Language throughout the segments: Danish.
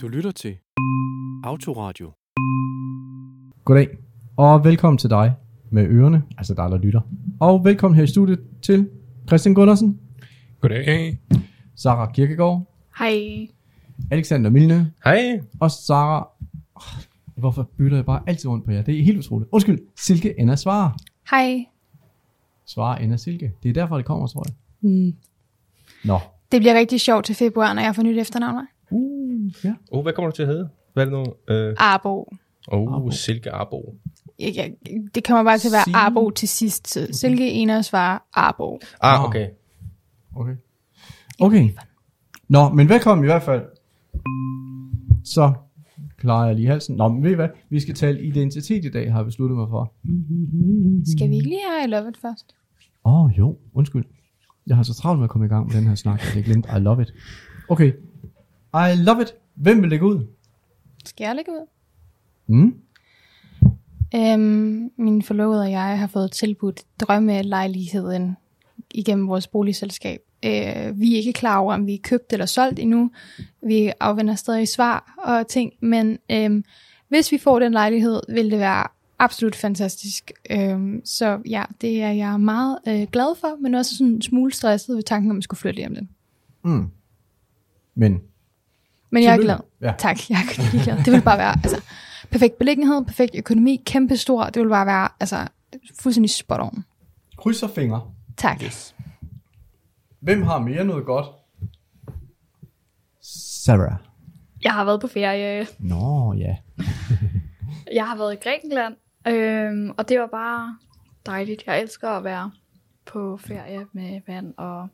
Du lytter til Autoradio. Goddag, og velkommen til dig med ørerne, altså dig, der lytter. Og velkommen her i studiet til Christian Gundersen, Goddag. Sara Kirkegaard, Hej. Alexander Milne Hej. og Sara... Oh, hvorfor bytter jeg bare altid rundt på jer? Det er helt utroligt. Undskyld, Silke Anna Svare. Hej. Svare Anna Silke. Det er derfor, det kommer, tror jeg. Mm. Nå. Det bliver rigtig sjovt til februar, når jeg får nyt efternavn. Ja. Oh, hvad kommer du til at hedde? Hvad er det nu? Øh, Arbo. oh, Arbo. Silke Arbo. Jeg, jeg, det kommer bare til at være Sige- Arbo til sidst. Så Silke Ena svarer Arbo. Ah, Nå. okay. Okay. Okay. Nå, men velkommen i hvert fald. Så klarer jeg lige halsen. Nå, men ved I hvad? Vi skal tale identitet i dag, har jeg besluttet mig for. Skal vi ikke lige have I Love It først? Åh, oh, jo. Undskyld. Jeg har så travlt med at komme i gang med den her snak, at jeg glemte I love it. Okay. I love it. Hvem vil lægge ud? Skal jeg lægge ud? Mm? Øhm, min forlovede og jeg har fået tilbudt drømmelejligheden igennem vores boligselskab. Øh, vi er ikke klar over, om vi er købt eller solgt endnu. Vi afvender stadig svar og ting, men øhm, hvis vi får den lejlighed, vil det være absolut fantastisk. Øhm, så ja, det er jeg meget øh, glad for, men også sådan en smule stresset ved tanken om at skulle flytte hjem den. Mm. Men, Men jeg er glad. Ja. Tak, jeg er glad. Det vil bare være altså, perfekt beliggenhed, perfekt økonomi, kæmpe stor. Det vil bare være altså, fuldstændig spot on. kryds og fingre. Tak. Yes. Hvem har mere noget godt? Sarah. Jeg har været på ferie. Nå, ja. Jeg har været i Grækenland, øhm, og det var bare dejligt. Jeg elsker at være på ferie med vand, og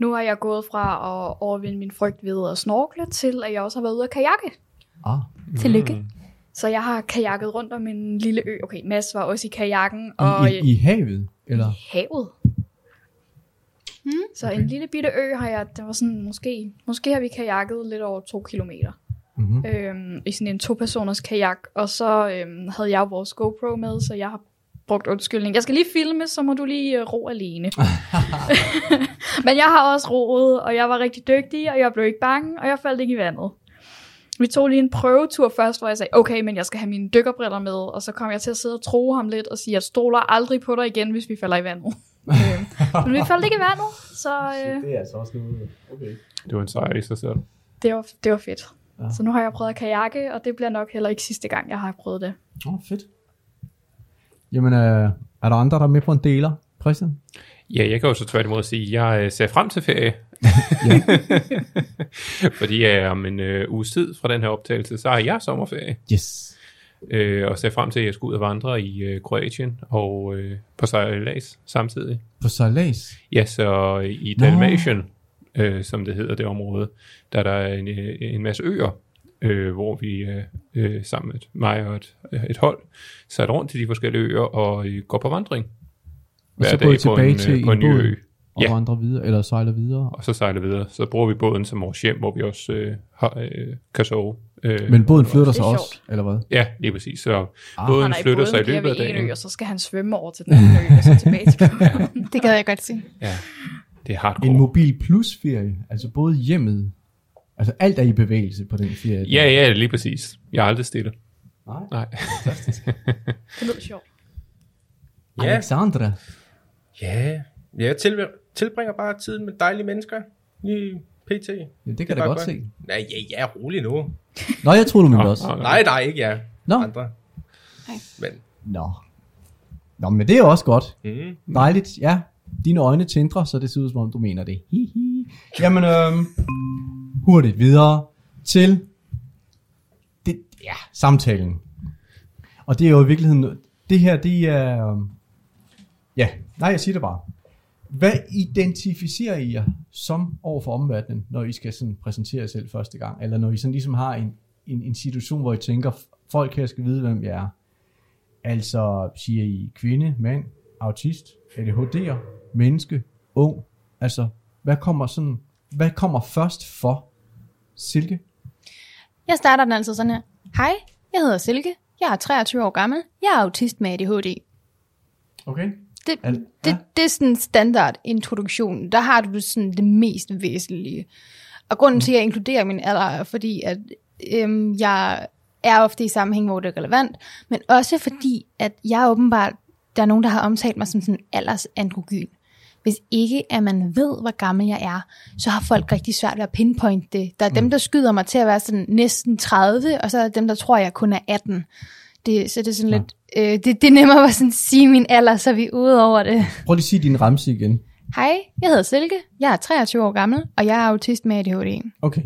nu har jeg gået fra at overvinde min frygt ved at snorkle, til at jeg også har været ude at kajakke. Ah. Tillykke. Så jeg har kajakket rundt om en lille ø. Okay, Mads var også i kajakken, og I, i, I havet? Eller? havet. Hmm? Så okay. en lille bitte ø har jeg, det var sådan, måske, måske har vi kajakket lidt over to kilometer. Mm-hmm. øhm, i sådan en to-personers kajak, og så øhm, havde jeg vores GoPro med, så jeg har brugt undskyldning. Jeg skal lige filme, så må du lige øh, ro alene. Men jeg har også roet, og jeg var rigtig dygtig, og jeg blev ikke bange, og jeg faldt ikke i vandet. Vi tog lige en prøvetur først, hvor jeg sagde, okay, men jeg skal have mine dykkerbriller med, og så kom jeg til at sidde og tro ham lidt, og sige, jeg stoler aldrig på dig igen, hvis vi falder i vandet. øhm, men vi faldt ikke i vandet, så øh, Det er altså også noget. Okay. Det var en sejr i sig selv. det, var, det var fedt. Ja. Så nu har jeg prøvet at kajakke, og det bliver nok heller ikke sidste gang, jeg har prøvet det. Åh, oh, fedt. Jamen, øh, er der andre, der er med på en deler? Christian? Ja, jeg kan jo så tværtimod sige, at jeg øh, ser frem til ferie. Fordi øh, om en øh, uges tid fra den her optagelse, så har jeg sommerferie. Yes. Øh, og ser frem til, at jeg skal ud og vandre i øh, Kroatien og øh, på sejlads samtidig. På sejlads? Ja, så i. Dalmatien, øh, som det hedder det område, der er der en, øh, en masse øer, øh, hvor vi øh, øh, sammen med mig og et, et hold sat rundt til de forskellige øer og øh, går på vandring. Og så går I tilbage en, til øh, på en en ny ø. og Ja. vandrer videre, eller sejler videre. Og så sejler videre. Så bruger vi båden som vores hjem, hvor vi også øh, har, øh, kan sove. Øh, Men båden flytter sig også, sjovt. eller hvad? Ja, lige præcis. Så Ah. båden er flytter sig i løbet af en dagen. ø, og så skal han svømme over til den anden ø, og så tilbage til båden. Det gad jeg godt se. Ja, det er hardcore. En mobil plus ferie, altså både hjemmet, altså alt er i bevægelse på den ferie. Ja, ja, lige præcis. Jeg er aldrig stille. Nej. Nej. Det lyder sjovt. Ja. Alexandra. Ja, jeg til, tilbringer bare tiden med dejlige mennesker. Lige pt. Ja, det kan jeg da godt godt. se. Nej, ja, ja, rolig nu. Nå, jeg troede du mente også. Nej, nej, ikke jeg. Nå. Andre. Nej. Men, Nå. Nå, men det er også godt. mm, Dejligt, ja. Dine øjne tindrer, så det ser ud som om, du mener det. Hihi. Jamen, øhm, hurtigt videre til det, ja, samtalen. Og det er jo i virkeligheden, det her, det er, øhm, ja, nej, jeg siger det bare. Hvad identificerer I jer som over for omverdenen, når I skal sådan præsentere jer selv første gang? Eller når I sådan ligesom har en, en, en situation, hvor I tænker, folk her skal vide, hvem jeg er. Altså, siger I kvinde, mand, autist, ADHD'er, menneske, ung? Altså, hvad kommer sådan, hvad kommer først for Silke? Jeg starter den altså sådan her. Hej, jeg hedder Silke. Jeg er 23 år gammel. Jeg er autist med ADHD. Okay. Det, Al- det, ja. det er sådan en standard introduktion. Der har du sådan det mest væsentlige. Og grunden til, at jeg inkluderer min alder, er fordi, at øhm, jeg er ofte i sammenhæng, hvor det er relevant, men også fordi, at jeg åbenbart, der er nogen, der har omtalt mig som sådan aldersandrogyn. Hvis ikke at man ved, hvor gammel jeg er, så har folk rigtig svært ved at pinpointe det. Der er mm. dem, der skyder mig til at være sådan næsten 30, og så er der dem, der tror, jeg kun er 18. Det, så det er sådan Ja. lidt, øh, det, det er nemmere at sådan sige min alder, så er vi ude over det. Prøv lige at sige din ramse igen. Hej, jeg hedder Silke, jeg er 23 år gammel, og jeg er autist med ADHD. Okay.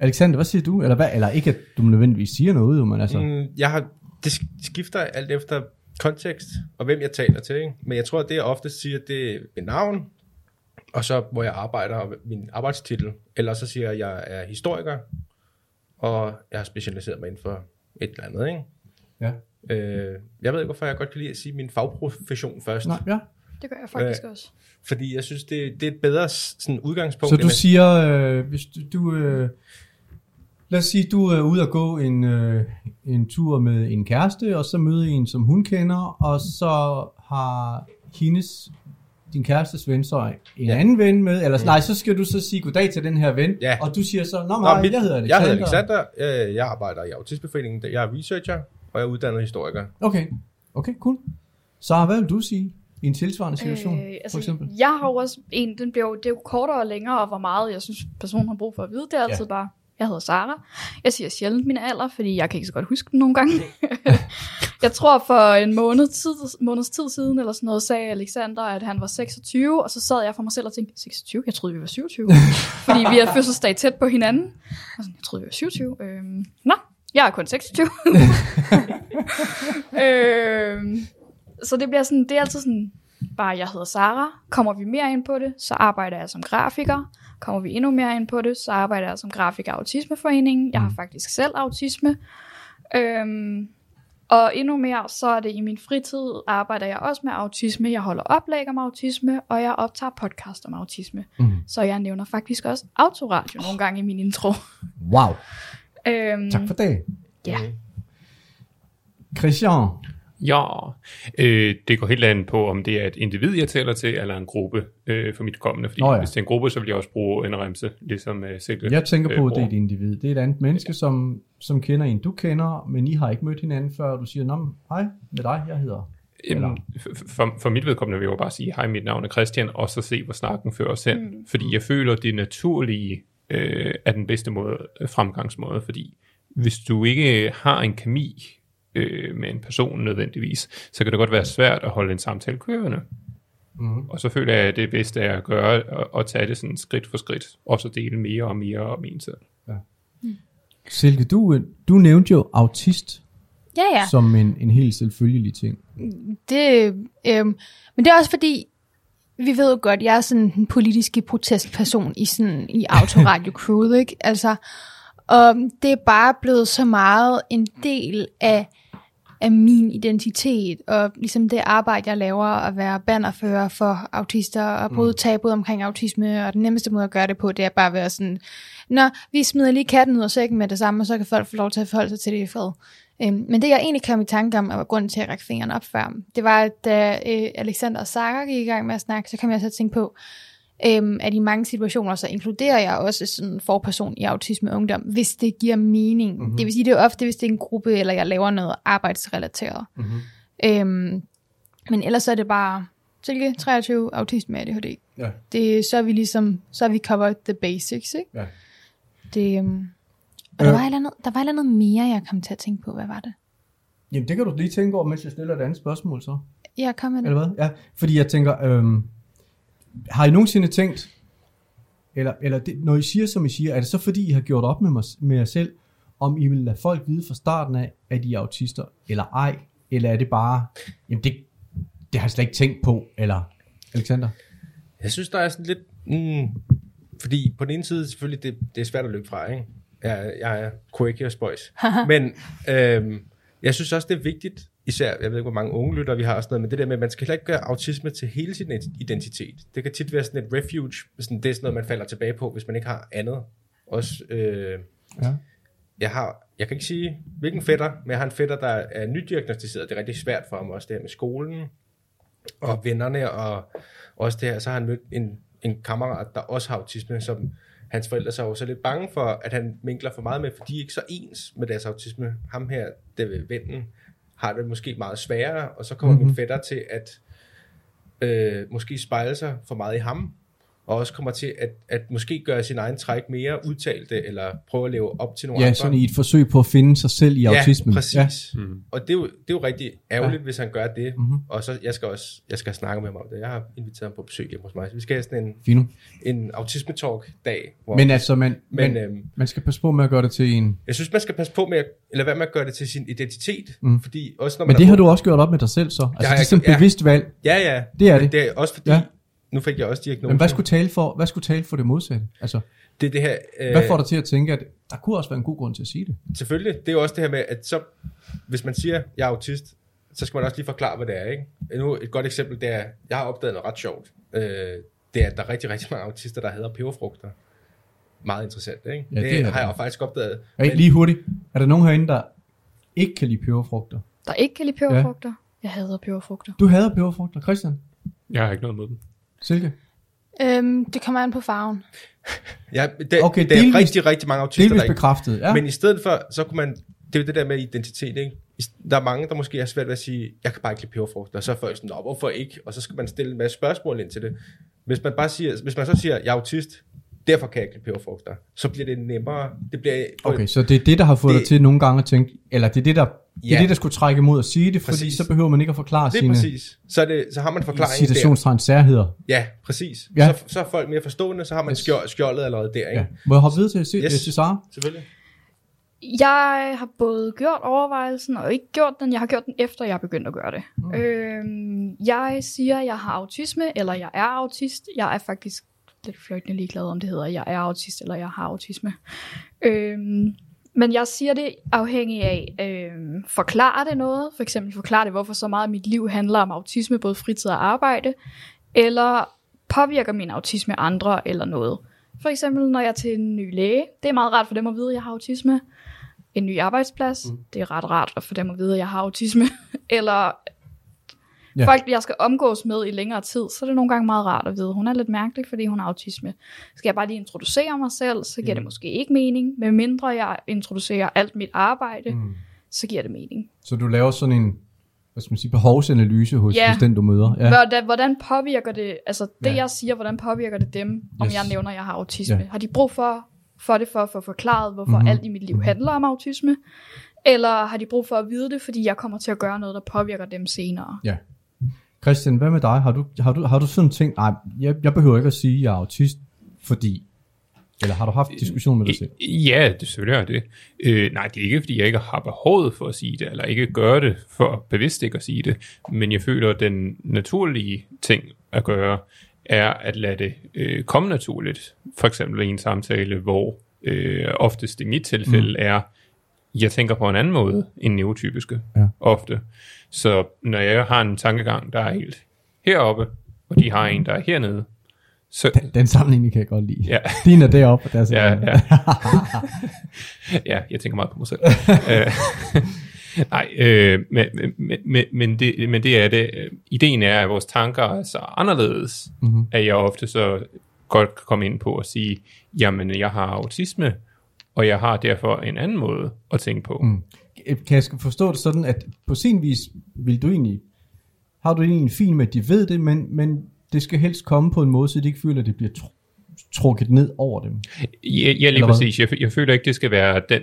Alexander, hvad siger du? Eller, hvad? Eller ikke, at du nødvendigvis siger noget, men altså... Mm. Jeg har, det sk- skifter alt efter kontekst og hvem jeg taler til. Ikke? Men jeg tror, at det jeg ofte siger, det er mit navn, og så hvor jeg arbejder, og min arbejdstitel. Eller så siger jeg, at jeg er historiker, og jeg har specialiseret mig inden for et eller andet. Ikke? Ja. Øh, jeg ved ikke, hvorfor jeg godt kan lide at sige min fagprofession først. Nej, ja. Det gør jeg faktisk øh. også. Fordi jeg synes, det, det er et bedre sådan, udgangspunkt. Så du siger, øh, hvis du, du øh, lad os sige, du er ude at gå en, øh, en tur med en kæreste, og så møder I en, som hun kender, og så har hendes, din kærestes ven, så en ja. Anden ven med, eller mm. nej, så skal du så sige goddag til den her ven, Ja. og du siger så, nå, Nå, nej, mit- jeg hedder Alexander. Jeg hedder Alexander. Øh, Jeg arbejder i Autismeforeningen. Jeg er researcher, og jeg er uddannet historiker. Okay, okay, cool. Så hvad vil du sige i en tilsvarende situation, øh, for eksempel? Jeg har jo også en, den bliver jo, det er jo kortere og længere, og hvor meget jeg synes, personen har brug for at vide, det er altid ja. bare, jeg hedder Sara. Jeg siger sjældent min alder, fordi jeg kan ikke så godt huske den nogle gange. jeg tror for en måned tid, måneds tid siden, eller sådan noget, sagde Alexander, at han var 26, og så sad jeg for mig selv og tænkte, 26? Jeg troede, vi var 27. fordi vi har fødselsdag tæt på hinanden. Og sådan, jeg troede, vi var 27. Øhm, nå, jeg er kun 26. øhm, så det bliver sådan, det er altid sådan, bare jeg hedder Sara. Kommer vi mere ind på det, så arbejder jeg som grafiker. Kommer vi endnu mere ind på det, så arbejder jeg som grafiker i Autismeforeningen. Jeg har faktisk selv autisme. Øhm, og endnu mere, så er det i min fritid, arbejder jeg også med autisme. Jeg holder oplæg om autisme, og jeg optager podcast om autisme. Mm. Så jeg nævner faktisk også autoradio nogle gange i min intro. Wow, Øhm, tak for det. Ja. Christian, Ja, øh, det går helt an på, om det er et individ, jeg taler til, eller en gruppe øh, for mit kommende. Fordi Nå ja. ja. hvis det er en gruppe, så vil jeg også bruge en remse, ligesom øh, Silke. jeg tænker på, øh, at det er et individ. Det er et andet menneske, som, som kender en, du kender, men I har ikke mødt hinanden før, og du siger, nå, hej, med dig, jeg hedder. Eller- for, for mit vedkommende vil jeg jo bare sige, hej, mit navn er Christian, og så se, hvor snakken fører os hen. Mm. Fordi jeg føler, det naturlige øh, er den bedste måde, øh, fremgangsmåde. Fordi hvis du ikke har en kemi øh, med en person nødvendigvis, så kan det godt være svært at holde en samtale kørende. Mhm. Og så føler jeg, at det bedste er at gøre, at, at tage det sådan skridt for skridt, og så dele mere og mere om en selv. Silke, du, du nævnte jo autist Ja, ja. ja. som en, en helt selvfølgelig ting. Det, øhm, men det er også fordi, vi ved jo godt, jeg er sådan en politiske protestperson i sådan i autoradio crewet, ikke? Altså, og det er bare blevet så meget en del af, af min identitet, og ligesom det arbejde, jeg laver, at være bannerfører for autister, og bryde tabuet omkring autisme, og den nemmeste måde at gøre det på, det er bare at være sådan, Nå, vi smider lige katten ud af sækken med det samme, og så kan folk få lov til at forholde sig til det i fred. Øhm, men det jeg egentlig kom i tanke om, og var grunden til at række fingeren op før, det var, at da øh, Alexander og Sara gik i gang med at snakke, så kom jeg så til at tænke på, øhm, at i mange situationer, så inkluderer jeg også sådan en forperson i autisme og ungdom, hvis det giver mening. Mm-hmm. Det vil sige, det er ofte, hvis det er en gruppe, eller jeg laver noget arbejdsrelateret. Mm-hmm. Øhm, men ellers er det bare, Silke, 23, autisme med ADHD. Ja. Det, så er vi ligesom, så er vi covered the basics, ikke? Ja. Det, øhm, og der, Øh. var et eller andet, der var et andet mere, jeg kom til at tænke på. Hvad var det? Jamen, det kan du lige tænke over, mens jeg stiller et andet spørgsmål så. Jeg kom med det. Eller hvad? Ja, fordi jeg tænker, øhm, har I nogensinde tænkt, eller, eller det, når I siger, som I siger, er det så fordi, I har gjort op med, mig, med jer selv, om I vil lade folk vide fra starten af, at I er autister, eller ej, eller er det bare, jamen det, det har jeg slet ikke tænkt på, eller Alexander? Jeg synes, der er sådan lidt... Mm, fordi på den ene side, selvfølgelig, det, det er svært at løbe fra, ikke? Jeg, jeg er quirky og spøjs. men øhm, jeg synes også, det er vigtigt, især, jeg ved ikke, hvor mange unge lytter vi har og sådan noget, men det der med, at man skal heller ikke gøre autisme til hele sin identitet. Det kan tit være sådan et refuge, sådan, det er sådan noget, man falder tilbage på, hvis man ikke har andet. Også, øh, Ja. jeg har, jeg kan ikke sige, hvilken fætter, men jeg har en fætter, der er nydiagnostiseret. Det er rigtig svært for ham også, det her med skolen og vennerne, og også det her, så har han mødt en, en kammerat, der også har autisme, som hans forældre så er jo så lidt bange for, at han minkler for meget med, for de er ikke så ens med deres autisme. Ham her, det vennen, har det måske meget sværere, og så kommer mm-hmm. min fætter til at øh, måske spejle sig for meget i ham, og også kommer til at, at måske gøre sin egen træk mere udtalte, eller prøve at leve op til nogle Ja, andre. sådan i et forsøg på at finde sig selv i autismen. Ja, præcis. Ja. Ja. Og det er, jo, det er jo rigtig ærgerligt, Ja. ja. hvis han gør det. Mhm. Og så jeg skal også jeg skal snakke med ham om det. Jeg har inviteret ham på besøg hjemme hos mig. Så vi skal have sådan en, Fino. en autisme-talk-dag. Hvor Men altså, man, Men, men, øhm, man skal passe på med at gøre det til en... jeg synes, man skal passe på med, at, eller hvad med at gøre det til sin identitet. Mm. Fordi også når man Men det har du også gjort op med dig selv så. Altså, har det er sådan et ja. bevidst valg. Ja, ja. Det er det. det er også fordi, Ja. Nu fik jeg også diagnosen. Men hvad skulle tale for, hvad skulle tale for det modsatte? Altså, det er det her... Øh, hvad får dig til at tænke, at der kunne også være en god grund til at sige det? Selvfølgelig. Det er jo også det her med, at så, hvis man siger, jeg er autist, så skal man også lige forklare, hvad det er. Ikke? Nu et godt eksempel, det er, jeg har opdaget noget ret sjovt. Øh, det er, at der er rigtig, rigtig mange autister, der hedder peberfrugter. Meget interessant, ikke? Ja, det, det har det. jeg jo faktisk opdaget. Hey, lige hurtigt. Er der nogen herinde, der ikke kan lide peberfrugter? Der ikke kan lide peberfrugter. Ja. Jeg hader peberfrugter. Du hader peberfrugter, Christian. Jeg har ikke noget mod dem. Silke. Øhm, det kommer an på farven. Ja, det, Okay, okay, det er delvis- rigtig, rigtig mange autister, Delvis der ikke... bekræftet, ja. Men i stedet for, så kunne man... Det er jo det der med identitet, ikke? Der er mange, der måske har svært ved at sige, jeg kan bare ikke lide peberfrugter. Og så er folk sådan, Nå, hvorfor ikke? Og så skal man stille en masse spørgsmål ind til det. Hvis man bare siger, hvis man så siger, jeg er autist, derfor kan jeg ikke lide peberfrugter, så bliver det nemmere. Det bliver Okay, så det er det, der har fået Det- dig til nogle gange at tænke, eller det er det, der, det, er Ja. det, der skulle trække imod at sige det, fordi Præcis. så behøver man ikke at forklare Det er sine præcis. Så, er det, så har man forklaringen der. citationstegn særheder. Ja, præcis. Ja. Ja. Så, så er folk mere forstående, så har man Yes. skjold, skjoldet allerede der, ikke? Ja. Må jeg hoppe videre til, til, Yes. til Sara? Selvfølgelig. Jeg har både gjort overvejelsen og ikke gjort den. Jeg har gjort den efter, jeg begyndte at gøre det. Mm. Øhm, jeg siger, jeg har autisme, eller jeg er autist. Jeg er faktisk lidt fløjtende ligeglad, om det hedder, jeg er autist, eller jeg har autisme. Øhm, men jeg siger det afhængig af, øhm, forklarer det noget? For eksempel forklarer det, hvorfor så meget af mit liv handler om autisme, både fritid og arbejde? Eller påvirker min autisme andre eller noget? For eksempel, når jeg er til en ny læge. Det er meget rart for dem at vide, at jeg har autisme. En ny arbejdsplads. Mm. Det er ret rart at få dem at vide, at jeg har autisme. eller Ja. folk, jeg skal omgås med i længere tid, så er det nogle gange meget rart at vide, hun er lidt mærkelig, fordi hun har autisme. Skal jeg bare lige introducere mig selv, så giver mm. det måske ikke mening. Men mindre jeg introducerer alt mit arbejde, mm. så giver det mening. Så du laver sådan en, hvad skal man sige, behovsanalyse hos, Ja. hos den, du møder. Ja. Hvordan, hvordan påvirker det, altså det Ja. jeg siger, hvordan påvirker det dem, om Yes. jeg nævner, at jeg har autisme? Ja. Har de brug for, for det for at få forklaret, hvorfor Mhm. mm-hmm. alt i mit liv handler om autisme? Eller har de brug for at vide det, fordi jeg kommer til at gøre noget, der påvirker dem senere? ja. Christian, hvad med dig? Har du, har du, har du sådan tænkt, nej, jeg, jeg behøver ikke at sige, at jeg er autist, fordi... Eller har du haft diskussion med dig selv? Ja, det selvfølgelig er det. Øh, nej, det er ikke, fordi jeg ikke har behovet for at sige det, eller ikke gør det for bevidst ikke at sige det, men jeg føler, at den naturlige ting at gøre, er at lade det øh, komme naturligt. For eksempel i en samtale, hvor øh, oftest i mit tilfælde mm. er, jeg tænker på en anden måde end neurotypiske, Ja. ofte. Så når jeg har en tankegang, der er helt heroppe, og de har en, der er hernede, så, Den, den sammenligning kan jeg godt lide. Ja. Din er deroppe, og der er så Ja, ja. ja, jeg tænker meget på mig selv. Øh, Nej, øh, men, men, men, det, men det er det. Ideen er, at vores tanker er så anderledes, Mhm. at jeg ofte så godt kan komme ind på at sige, jamen jeg har autisme, og jeg har derfor en anden måde at tænke på. Mm. Kan jeg forstå det sådan, at på sin vis vil du egentlig, har du egentlig en fin med, at de ved det, men, men det skal helst komme på en måde, så de ikke føler, at det bliver tr- trukket ned over dem. Ja, ja lige præcis. Jeg, jeg føler ikke, det skal være den...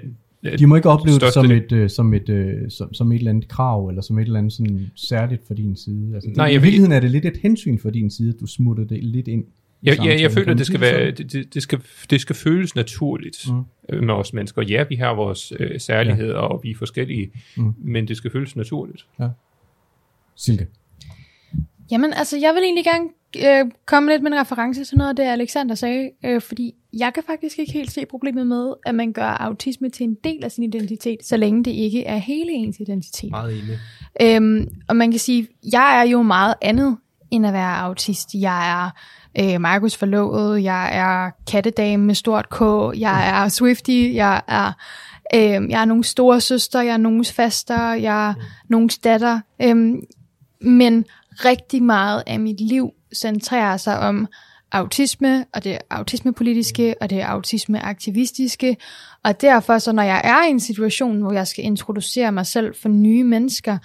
De må ikke opleve det som et, øh, som, et, øh, som, som et eller andet krav, eller som et eller andet sådan særligt for din side. Altså, det, Nej, I virkeligheden er det lidt et hensyn for din side, at du smutter det lidt ind. Jeg, jeg, jeg føler, det skal, være, det, det, skal, det skal føles naturligt Mm. mm. med os mennesker. Ja, vi har vores øh, særligheder, ja. og vi er forskellige, Mm. men det skal føles naturligt. Silke. Jamen, altså, jeg vil egentlig gerne øh, komme lidt med en reference til noget af det, Alexander sagde, øh, fordi jeg kan faktisk ikke helt se problemet med, at man gør autisme til en del af sin identitet, så længe det ikke er hele ens identitet. Meget enig. Øhm, og man kan sige, jeg er jo meget andet end at være autist. Jeg er øh, Markus forlovet, jeg er kattedame med stort K, jeg er Swifty, jeg er, øh, jeg er nogle store søster, jeg er nogens faster, jeg er nogens datter. Øhm, men rigtig meget af mit liv centrerer sig om autisme, og det autismepolitiske, og det autismeaktivistiske. Og derfor, så når jeg er i en situation, hvor jeg skal introducere mig selv for nye mennesker,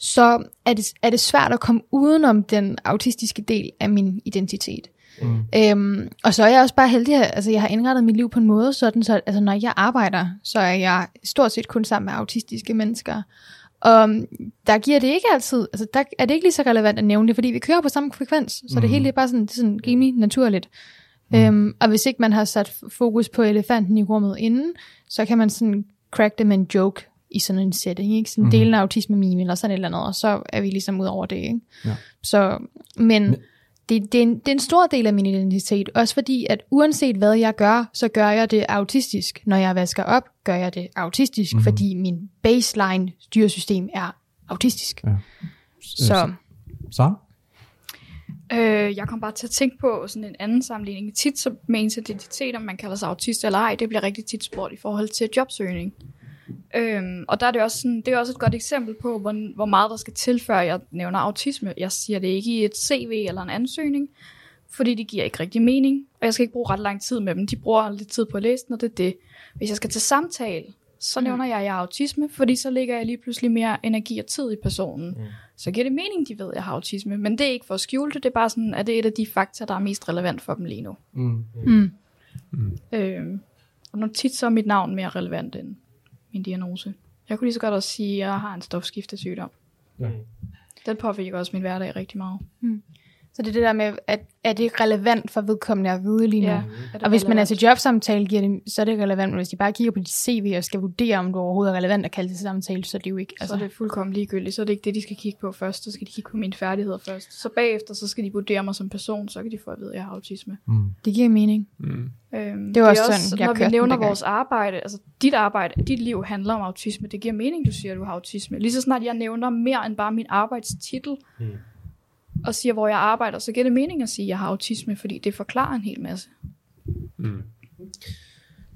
så er det, er det svært at komme udenom den autistiske del af min identitet. Mm. Øhm, og så er jeg også bare heldig, at altså, jeg har indrettet mit liv på en måde, sådan så altså, når jeg arbejder, så er jeg stort set kun sammen med autistiske mennesker. Og øhm, der giver det ikke altid, altså der er det ikke lige så relevant at nævne det, fordi vi kører på samme frekvens, så mm. det hele er bare sådan, det er sådan rimelig naturligt. Mm. Øhm, og hvis ikke man har sat fokus på elefanten i rummet inden, så kan man sådan crack det med en joke i sådan en setting, ikke? Sådan mm. delen af autisme meme eller sådan et eller andet, og så er vi ligesom ud over det, ikke? Ja. Så, men, men det, det, er en, det er en stor del af min identitet, også fordi, at uanset hvad jeg gør, så gør jeg det autistisk. Når jeg vasker op, gør jeg det autistisk, mm-hmm. fordi min baseline styresystem er autistisk. Ja. Så. Så? Øh, jeg kom bare til at tænke på sådan en anden sammenligning. Tit så med ens identitet, om man kalder sig autist eller ej, det bliver rigtig tit spurgt i forhold til jobsøgning. Øhm, og der er det også sådan, det er også et godt eksempel på, hvor, hvor meget der skal til, før jeg nævner autisme. Jeg siger det ikke i et CV eller en ansøgning, fordi det giver ikke rigtig mening, og jeg skal ikke bruge ret lang tid med dem. De bruger lidt tid på at læse den, og det er det. Hvis jeg skal til samtale, så mm. nævner jeg, at jeg har autisme, fordi så lægger jeg lige pludselig mere energi og tid i personen. Mm. Så giver det mening, de ved, at jeg har autisme. Men det er ikke for at skjule det, det er bare sådan, at det er et af de faktorer, der er mest relevant for dem lige nu. Mm. Mm. Mm. Øhm, og når tit så er mit navn mere relevant end min diagnose. Jeg kunne lige så godt også sige, at jeg har en stofskiftesygdom. Ja. Den påvirker også min hverdag rigtig meget. Mm. Så det er det der med, at er det relevant for vedkommende at vide lige nu? Ja, og hvis relevant? man er til jobsamtale, giver det, så er det relevant. Men hvis de bare kigger på dit CV og skal vurdere, om du overhovedet er relevant at kalde til samtale, så er det jo ikke. Altså. Så er det fuldkommen ligegyldigt. Så er det ikke det, de skal kigge på først. Så skal de kigge på mine færdigheder først. Så bagefter, så skal de vurdere mig som person. Så kan de få at vide, at jeg har autisme. Mm. Det giver mening. Mm. Øhm, det, var det er også sådan, jeg når vi nævner vores arbejde, altså dit arbejde, dit liv handler om autisme. Det giver mening, du siger, at du har autisme. Lige så snart jeg nævner mere end bare min arbejdstitel, mm og siger, hvor jeg arbejder, så giver det mening at sige, at jeg har autisme, fordi det forklarer en hel masse. Mm.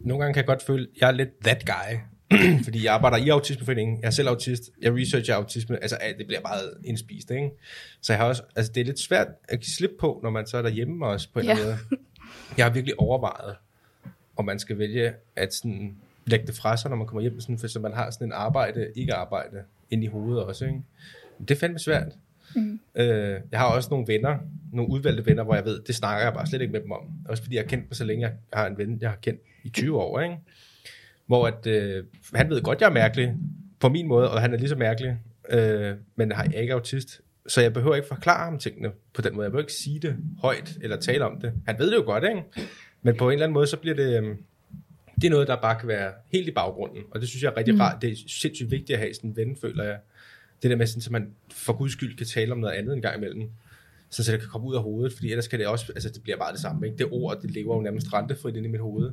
Nogle gange kan jeg godt føle, at jeg er lidt that guy, fordi jeg arbejder i Autismeforeningen, jeg er selv autist, jeg researcher autisme, altså det bliver meget indspist, ikke? Så jeg har også, altså det er lidt svært at give slip på, når man så er derhjemme også på en ja. eller anden måde. Jeg har virkelig overvejet, om man skal vælge at sådan lægge det fra sig, når man kommer hjem, sådan, for så man har sådan en arbejde, ikke arbejde, ind i hovedet også, ikke? Det er fandme svært. Mm. Øh, jeg har også nogle venner, nogle udvalgte venner, hvor jeg ved, det snakker jeg bare slet ikke med dem om. Også fordi jeg har kendt dem så længe, jeg har en ven, jeg har kendt i 20 år, ikke? Hvor at, øh, han ved godt, jeg er mærkelig, på min måde, og han er lige så mærkelig, øh, men jeg er ikke autist. Så jeg behøver ikke forklare ham tingene på den måde. Jeg behøver ikke sige det højt, eller tale om det. Han ved det jo godt, ikke? Men på en eller anden måde, så bliver det... Øh, det er noget, der bare kan være helt i baggrunden, og det synes jeg er rigtig mm. rart. Det er sindssygt vigtigt at have sådan en ven, føler jeg, det der med, sådan, så man for guds skyld kan tale om noget andet en gang imellem, så, så det kan komme ud af hovedet, fordi ellers kan det også, altså det bliver bare det samme, ikke? Det ord, det lever jo nærmest rentefrit ind i mit hoved.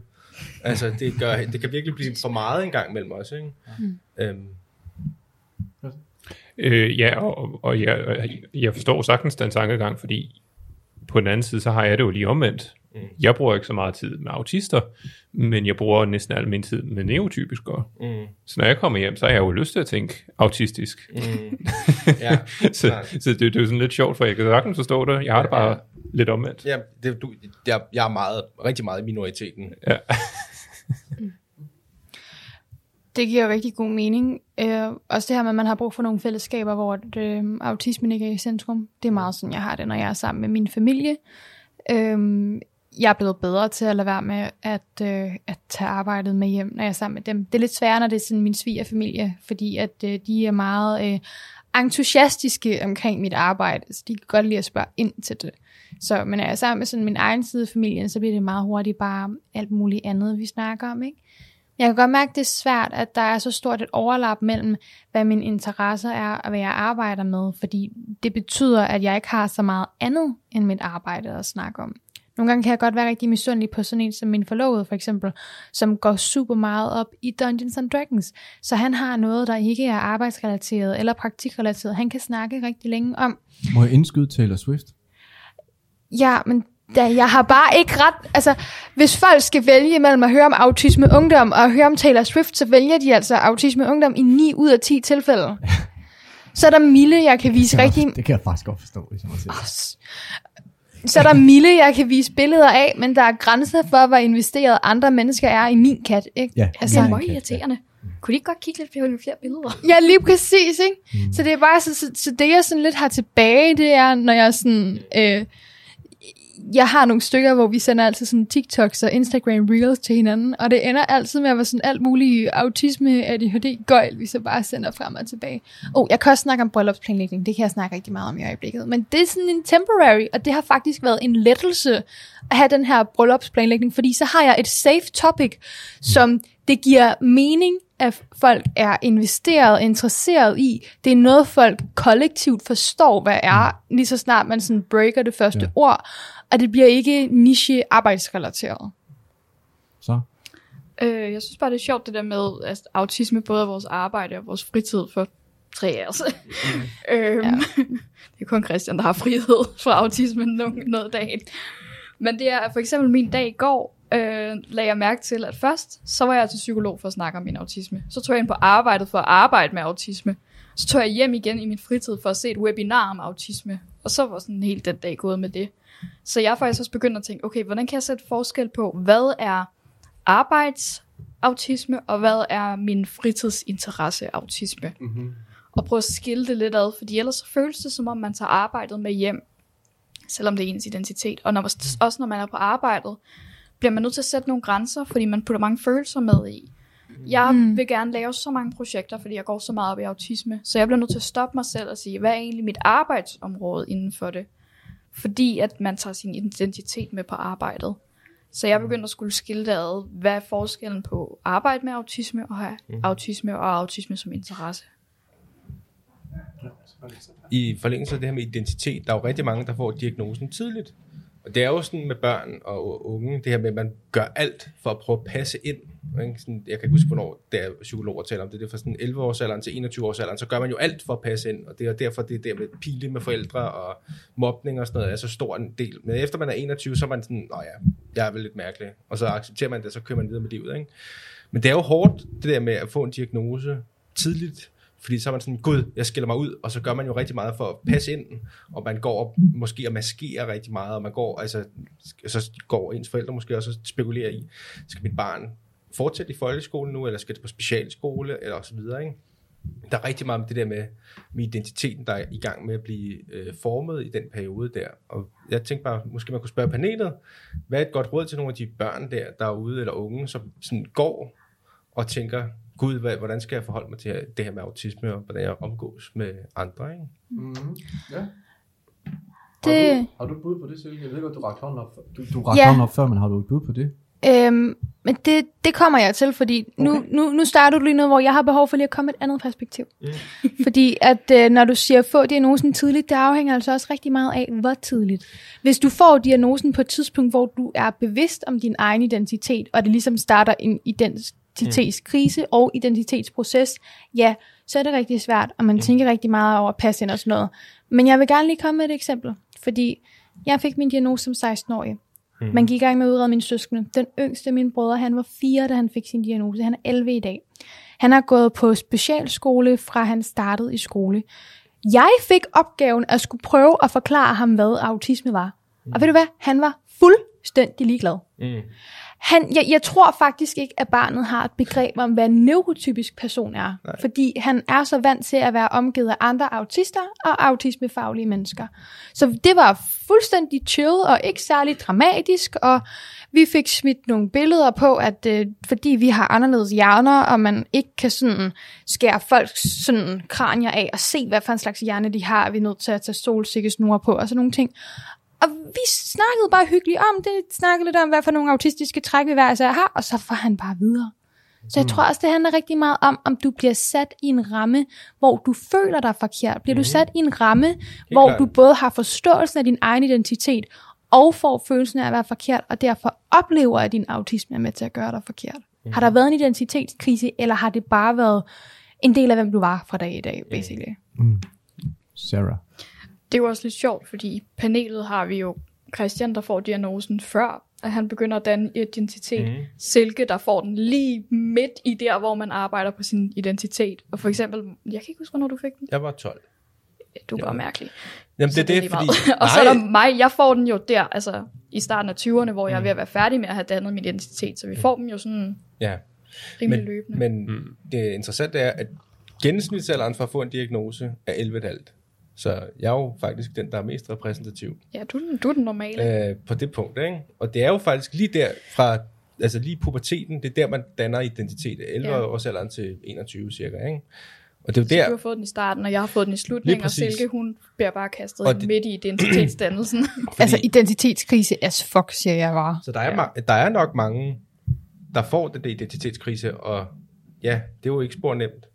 Altså det, gør, det kan virkelig blive for meget en gang imellem også, ikke? Mm. Øhm. Øh, ja, og, og jeg, jeg forstår sagtens den tankegang, fordi på den anden side, så har jeg det jo lige omvendt. Mm. Jeg bruger ikke så meget tid med autister, men jeg bruger næsten al min tid med neotypiskere. Mm. Så når jeg kommer hjem, så har jeg jo lyst til at tænke autistisk. Mm. Ja, så så det, det er jo sådan lidt sjovt, for jeg kan sagtens forstå det. Jeg har det bare ja. lidt omvendt. Ja, det, du, jeg, jeg er meget, rigtig meget i minoriteten. Ja. Det giver rigtig god mening. Øh, også det her med, at man har brug for nogle fællesskaber, hvor øh, autismen ikke er i centrum. Det er meget sådan, jeg har det, når jeg er sammen med min familie. Øh, jeg er blevet bedre til at lade være med at, øh, at tage arbejdet med hjem, når jeg er sammen med dem. Det er lidt sværere, når det er sådan min svigerfamilie, fordi at øh, de er meget øh, entusiastiske omkring mit arbejde, så de kan godt lide at spørge ind til det. Så, men når jeg er sammen med sådan min egen side af familien, så bliver det meget hurtigt bare alt muligt andet, vi snakker om, ikke? Jeg kan godt mærke, at det er svært, at der er så stort et overlap mellem, hvad mine interesser er og hvad jeg arbejder med, fordi det betyder, at jeg ikke har så meget andet end mit arbejde at snakke om. Nogle gange kan jeg godt være rigtig misundelig på sådan en som min forlovede for eksempel, som går super meget op i Dungeons and Dragons. Så han har noget, der ikke er arbejdsrelateret eller praktikrelateret. Han kan snakke rigtig længe om. Må jeg indskyde Taylor Swift? Ja, men da jeg har bare ikke ret... Altså, hvis folk skal vælge mellem at høre om autisme ungdom og at høre om Taylor Swift, så vælger de altså autisme ungdom i 9 ud af 10 tilfælde. Så er der Mille, jeg kan vise det rigtig... det kan jeg faktisk godt forstå, må sige. Så er der Mille, jeg kan vise billeder af, men der er grænser for, hvor investeret andre mennesker er i min kat. Ikke? Ja, Altså, ja, det er kat, irriterende. Kunne de ikke godt kigge lidt på flere billeder? Ja, lige præcis, ikke? Mm. Så det er bare, så, så, så det jeg sådan lidt har tilbage, det er, når jeg sådan, øh, jeg har nogle stykker, hvor vi sender altid sådan TikToks og Instagram Reels til hinanden, og det ender altid med at være sådan alt muligt autisme, ADHD, gøjl, vi så bare sender frem og tilbage. Oh, jeg kan også snakke om bryllupsplanlægning, det kan jeg snakke rigtig meget om i øjeblikket, men det er sådan en temporary, og det har faktisk været en lettelse at have den her bryllupsplanlægning, fordi så har jeg et safe topic, som det giver mening, at folk er investeret og interesseret i. Det er noget, folk kollektivt forstår, hvad er, lige så snart man sådan breaker det første ja. ord, og det bliver ikke niche arbejdsrelateret. Så. Øh, jeg synes bare, det er sjovt det der med at autisme, både af vores arbejde og vores fritid for tre af os. øhm, Ja. Det er kun Christian, der har frihed fra autismen no- noget dagen. Men det er for eksempel min dag i går, øh, lagde jeg mærke til, at først, så var jeg til psykolog for at snakke om min autisme. Så tog jeg ind på arbejdet for at arbejde med autisme. Så tog jeg hjem igen i min fritid for at se et webinar om autisme. Og så var sådan helt den dag gået med det. Så jeg er faktisk også begyndt at tænke, okay, hvordan kan jeg sætte forskel på, hvad er arbejdsautisme, og hvad er min fritidsinteresse autisme? Mm-hmm. Og prøve at skille det lidt ad, fordi ellers så føles det, som om man tager arbejdet med hjem, selvom det er ens identitet. Og når, også når man er på arbejdet, bliver man nødt til at sætte nogle grænser, fordi man putter mange følelser med i. Jeg mm. vil gerne lave så mange projekter, fordi jeg går så meget op i autisme, så jeg bliver nødt til at stoppe mig selv og sige, hvad er egentlig mit arbejdsområde inden for det? Fordi at man tager sin identitet med på arbejdet. Så jeg begyndte at skulle skille det ad, hvad er forskellen på arbejde med autisme og have mm. autisme og autisme som interesse. i forlængelse af det her med identitet, der er jo rigtig mange, der får diagnosen tidligt. Og det er jo sådan med børn og unge, det her med, at man gør alt for at prøve at passe ind. Ikke? Sådan, jeg kan ikke huske, hvornår der psykologer taler om det. Det er fra sådan 11-årsalderen til 21-årsalderen, så gør man jo alt for at passe ind. Og det er derfor, det er der med pile med forældre og mobning og sådan noget, er så stor en del. Men efter man er 21, så er man sådan, nå ja, jeg er vel lidt mærkelig. Og så accepterer man det, så kører man videre med livet. Ikke? Men det er jo hårdt, det der med at få en diagnose tidligt, fordi så er man sådan, gud, jeg skiller mig ud, og så gør man jo rigtig meget for at passe ind, og man går og måske og maskerer rigtig meget, og man går, altså, så går ens forældre måske også og spekulerer i, skal mit barn fortsætte i folkeskolen nu, eller skal det på specialskole, eller så videre, ikke? Der er rigtig meget med det der med, med identiteten, der er i gang med at blive øh, formet i den periode der. Og jeg tænkte bare, måske man kunne spørge panelet, hvad er et godt råd til nogle af de børn der, der er ude, eller unge, som sådan går og tænker, gud, hvad, hvordan skal jeg forholde mig til det her med autisme, og hvordan jeg omgås med andre, ikke? Mm-hmm. Ja. Det- Har, du, har du et bud på det, Silke? Jeg ved godt, du rakte hånden op, du, du rakte Ja. hånden op før, men har du et bud på det? Øhm, men det, det kommer jeg til, fordi nu, Okay. nu, nu starter du lige noget, hvor jeg har behov for lige at komme et andet perspektiv. Mm. fordi at øh, når du siger få diagnosen tidligt, det afhænger altså også rigtig meget af, hvor tidligt. Hvis du får diagnosen på et tidspunkt, hvor du er bevidst om din egen identitet, og det ligesom starter en identitetskrise og identitetsproces, ja, så er det rigtig svært, og man tænker rigtig meget over at passe ind og sådan noget. Men jeg vil gerne lige komme med et eksempel, fordi jeg fik min diagnose som 16-årig. Man gik i gang med at udrede mine søskende. Den yngste af mine brødre, han var fire, da han fik sin diagnose. Han er 11 i dag. Han har gået på specialskole, fra han startede i skole. Jeg fik opgaven at skulle prøve at forklare ham, hvad autisme var. Og ved du hvad? Han var fuldstændig ligeglad. Mm. Han, jeg, jeg tror faktisk ikke, at barnet har et begreb om, hvad en neurotypisk person er. Nej. Fordi han er så vant til at være omgivet af andre autister og autismefaglige mennesker. Så det var fuldstændig chill og ikke særlig dramatisk, og vi fik smidt nogle billeder på, at øh, fordi vi har anderledes hjerner, og man ikke kan sådan skære folks sådan kranier af og se, hvad for en slags hjerne de har, er vi nødt til at tage solsikkesnure på og sådan nogle ting. Og vi snakkede bare hyggeligt om det, snakkede lidt om, hvad for nogle autistiske træk vi hver især har, og så var han bare videre. Så jeg tror også, det handler rigtig meget om, om du bliver sat i en ramme, hvor du føler dig forkert. Bliver du sat i en ramme, hvor klart. du både har forståelsen af din egen identitet, og får følelsen af at være forkert, og derfor oplever, at din autisme er med til at gøre dig forkert. Har der været en identitetskrise, eller har det bare været en del af, hvem du var fra dag i dag, basically? Sarah. Det er jo også lidt sjovt, fordi i panelet har vi jo Christian, der får diagnosen før, at han begynder at danne identitet. Mm. Silke, der får den lige midt i der, hvor man arbejder på sin identitet. Og for eksempel, jeg kan ikke huske, hvornår du fik den. Jeg var 12. du er bare mærkelig. Jamen, det Så er det, fordi... og så er der mig, jeg får den jo der, altså i starten af 20'erne, hvor jeg er ved at være færdig med at have dannet min identitet, så vi får dem jo sådan Ja, rimelig men, løbende. men mm. det interessante er, at gennemsnitsalderen for at få en diagnose er 11,5. Så jeg er jo faktisk den, der er mest repræsentativ Ja, du, er den- du er den normale. øh, på det punkt. Ikke? Og det er jo faktisk lige der fra, altså lige puberteten, det er der, man danner identitet. 11 Ja. års alderen til 21 cirka. Ikke? Og det er jo Så der, du har fået den i starten, og jeg har fået den i slutningen, Lige og præcis. Silke, hun bliver bare kastet Og det... midt i identitetsdannelsen. fordi, Altså identitetskrise as fuck, siger jeg bare. så der er, Ja. ja. der er nok mange, der får den der identitetskrise, og ja, det er jo ikke spor nemt.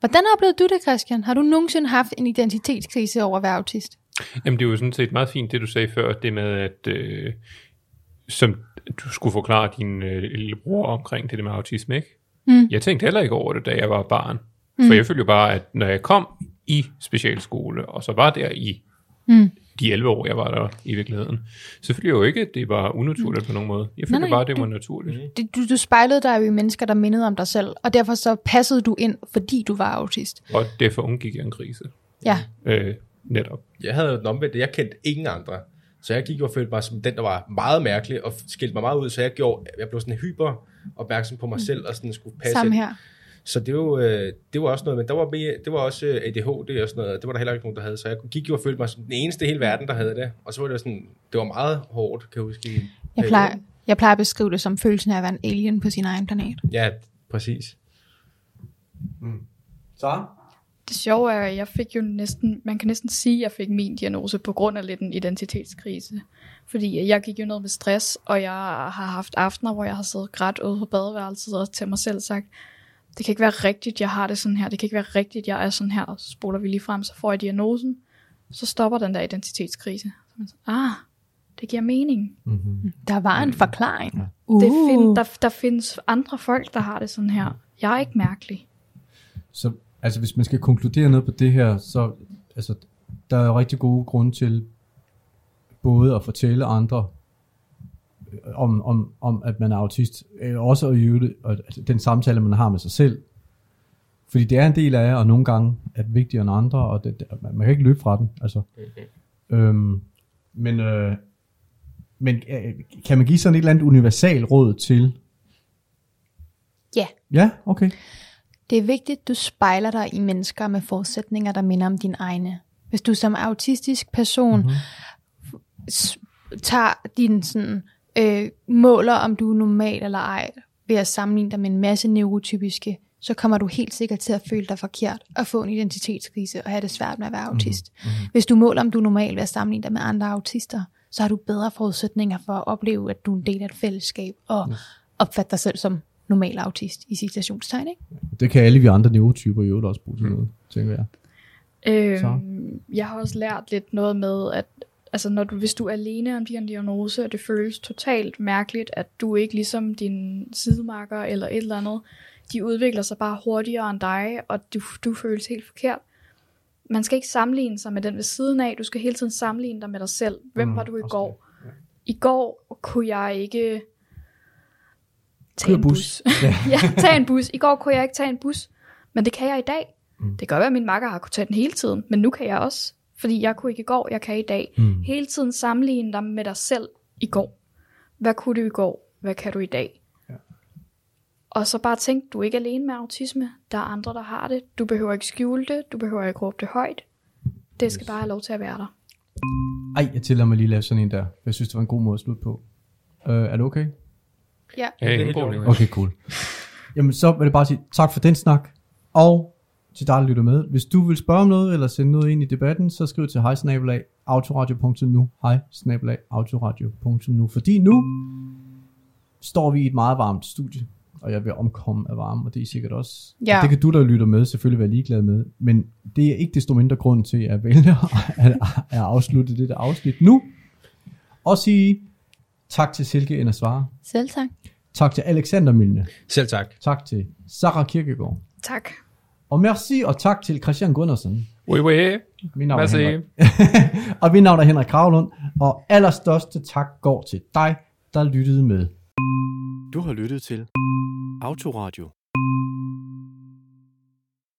Hvordan oplevede du det, Christian? Har du nogensinde haft en identitetskrise over at være autist? Jamen, det er jo sådan set meget fint, det du sagde før, det med, at øh, som du skulle forklare din øh, lillebror omkring det der med autisme, ikke? Mm. Jeg tænkte heller ikke over det, da jeg var barn. Mm. For jeg følte jo bare, at når jeg kom i specialskole, og så var der i Mm. De 11 år, jeg var der i virkeligheden, jeg jo ikke, at det var unaturligt på nogen måde. Jeg følte Nej, nej, bare, at det du- var naturligt. Det- Du, du spejlede dig jo i mennesker, der mindede om dig selv, og derfor så passede du ind, fordi du var autist. Og derfor undgik jeg en krise. Ja, Øh, netop. Jeg havde jo den omvendte, jeg kendte ingen andre. Så jeg gik og følte mig som den, der var meget mærkelig, og skilte mig meget ud, så jeg, gjorde, jeg blev sådan hyper opmærksom på mig selv, og sådan skulle passe samme ind. Så det var, jo, øh, det var også noget, men der var, mere, det var også øh, ADHD og sådan noget, og det var der heller ikke nogen, der havde. Så jeg gik jo og følte mig som den eneste i hele verden, der havde det. Og så var det sådan, det var meget hårdt, kan jeg huske. Jeg plejer, jeg plejer at beskrive det som følelsen af at være en alien på sin egen planet. Ja, præcis. Så? Det sjove er, at jeg fik jo næsten, man kan næsten sige, at jeg fik min diagnose på grund af lidt en identitetskrise. Fordi jeg gik jo ned med stress, og jeg har haft aftener, hvor jeg har siddet grædt ude på badeværelset og til mig selv sagt, det kan ikke være rigtigt, jeg har det sådan her. Det kan ikke være rigtigt, jeg er sådan her. Og så spoler vi lige frem, så får jeg diagnosen. Så stopper den der identitetskrise. Så man så, ah, det giver mening. Mm-hmm. Der var en forklaring. Uh. Det find, der, der findes andre folk, der har det sådan her. Jeg er ikke mærkelig. Så altså, hvis man skal konkludere noget på det her, så altså, der er jo rigtig gode grunde til både at fortælle andre om, om, om at man er autist, øh, også at øve og den samtale, man har med sig selv. Fordi det er en del af jer, og nogle gange er det vigtigere end andre, og det, det, man, man kan ikke løbe fra den. Altså. Øhm, men øh, men øh, kan man give sådan et eller andet universal råd til? Ja. Ja, okay. Det er vigtigt, du spejler dig i mennesker med forudsætninger, der minder om dine egne. Hvis du som autistisk person mm-hmm. tager din sådan, øh, måler, om du er normal eller ej, ved at sammenligne dig med en masse neurotypiske, så kommer du helt sikkert til at føle dig forkert og få en identitetskrise og have det svært med at være autist. Mm-hmm. Hvis du måler, om du er normal ved at sammenligne dig med andre autister, så har du bedre forudsætninger for at opleve, at du er en del af et fællesskab og yes. opfatte dig selv som normal autist i citationstegn, ikke? Det kan alle vi andre neurotyper i øvrigt også bruge til noget, tænker jeg. Øhm, jeg har også lært lidt noget med, at altså når du, hvis du er alene om din diagnose, og det føles totalt mærkeligt, at du ikke ligesom din sidemarker eller et eller andet, de udvikler sig bare hurtigere end dig, og du, du føles helt forkert. Man skal ikke sammenligne sig med den ved siden af, du skal hele tiden sammenligne dig med dig selv. Hvem Mm, var du i går? I går kunne jeg ikke tage en bus. bus. Ja. ja, tage en bus. I går kunne jeg ikke tage en bus, men det kan jeg i dag. Mm. Det kan godt være, at min makker har kunne tage den hele tiden, men nu kan jeg også. Fordi jeg kunne ikke i går, jeg kan i dag. Mm. Hele tiden sammenligne dig med dig selv i går. Hvad kunne du i går? Hvad kan du i dag? Ja. Og så bare tænk, du er ikke alene med autisme. Der er andre, der har det. Du behøver ikke skjule det. Du behøver ikke råbe det højt. Det skal bare have lov til at være der. Ej, jeg tillader mig lige at lave sådan en der. Jeg synes, det var en god måde at slutte på. Uh, er det okay? Ja. Ja, det er helt. Okay, cool. Jamen, så vil jeg bare sige tak for den snak. Og til dig, der lytter med. Hvis du vil spørge om noget, eller sende noget ind i debatten, så skriv til hejsnabelag autoradio.nu. Hej, snabelag autoradio.nu. Fordi nu står vi i et meget varmt studie, og jeg vil omkomme af varme, og det er I sikkert også. Ja. Det kan du, der lytter med, selvfølgelig være ligeglad med, men det er ikke desto mindre grund til at vælge at, at afslutte det der afsnit nu. Og sige tak til Silke Endersvare. Selv tak. Tak til Alexander Milne. Selv tak. Tak til Sarah Kirkegaard. Tak. Og merci og tak til Christian Gundersen. Oui, oui. Mit navn er Merci. Henrik. og mit navn er Henrik Kravlund. Og allerstørste tak går til dig, der lyttede med. Du har lyttet til Autoradio.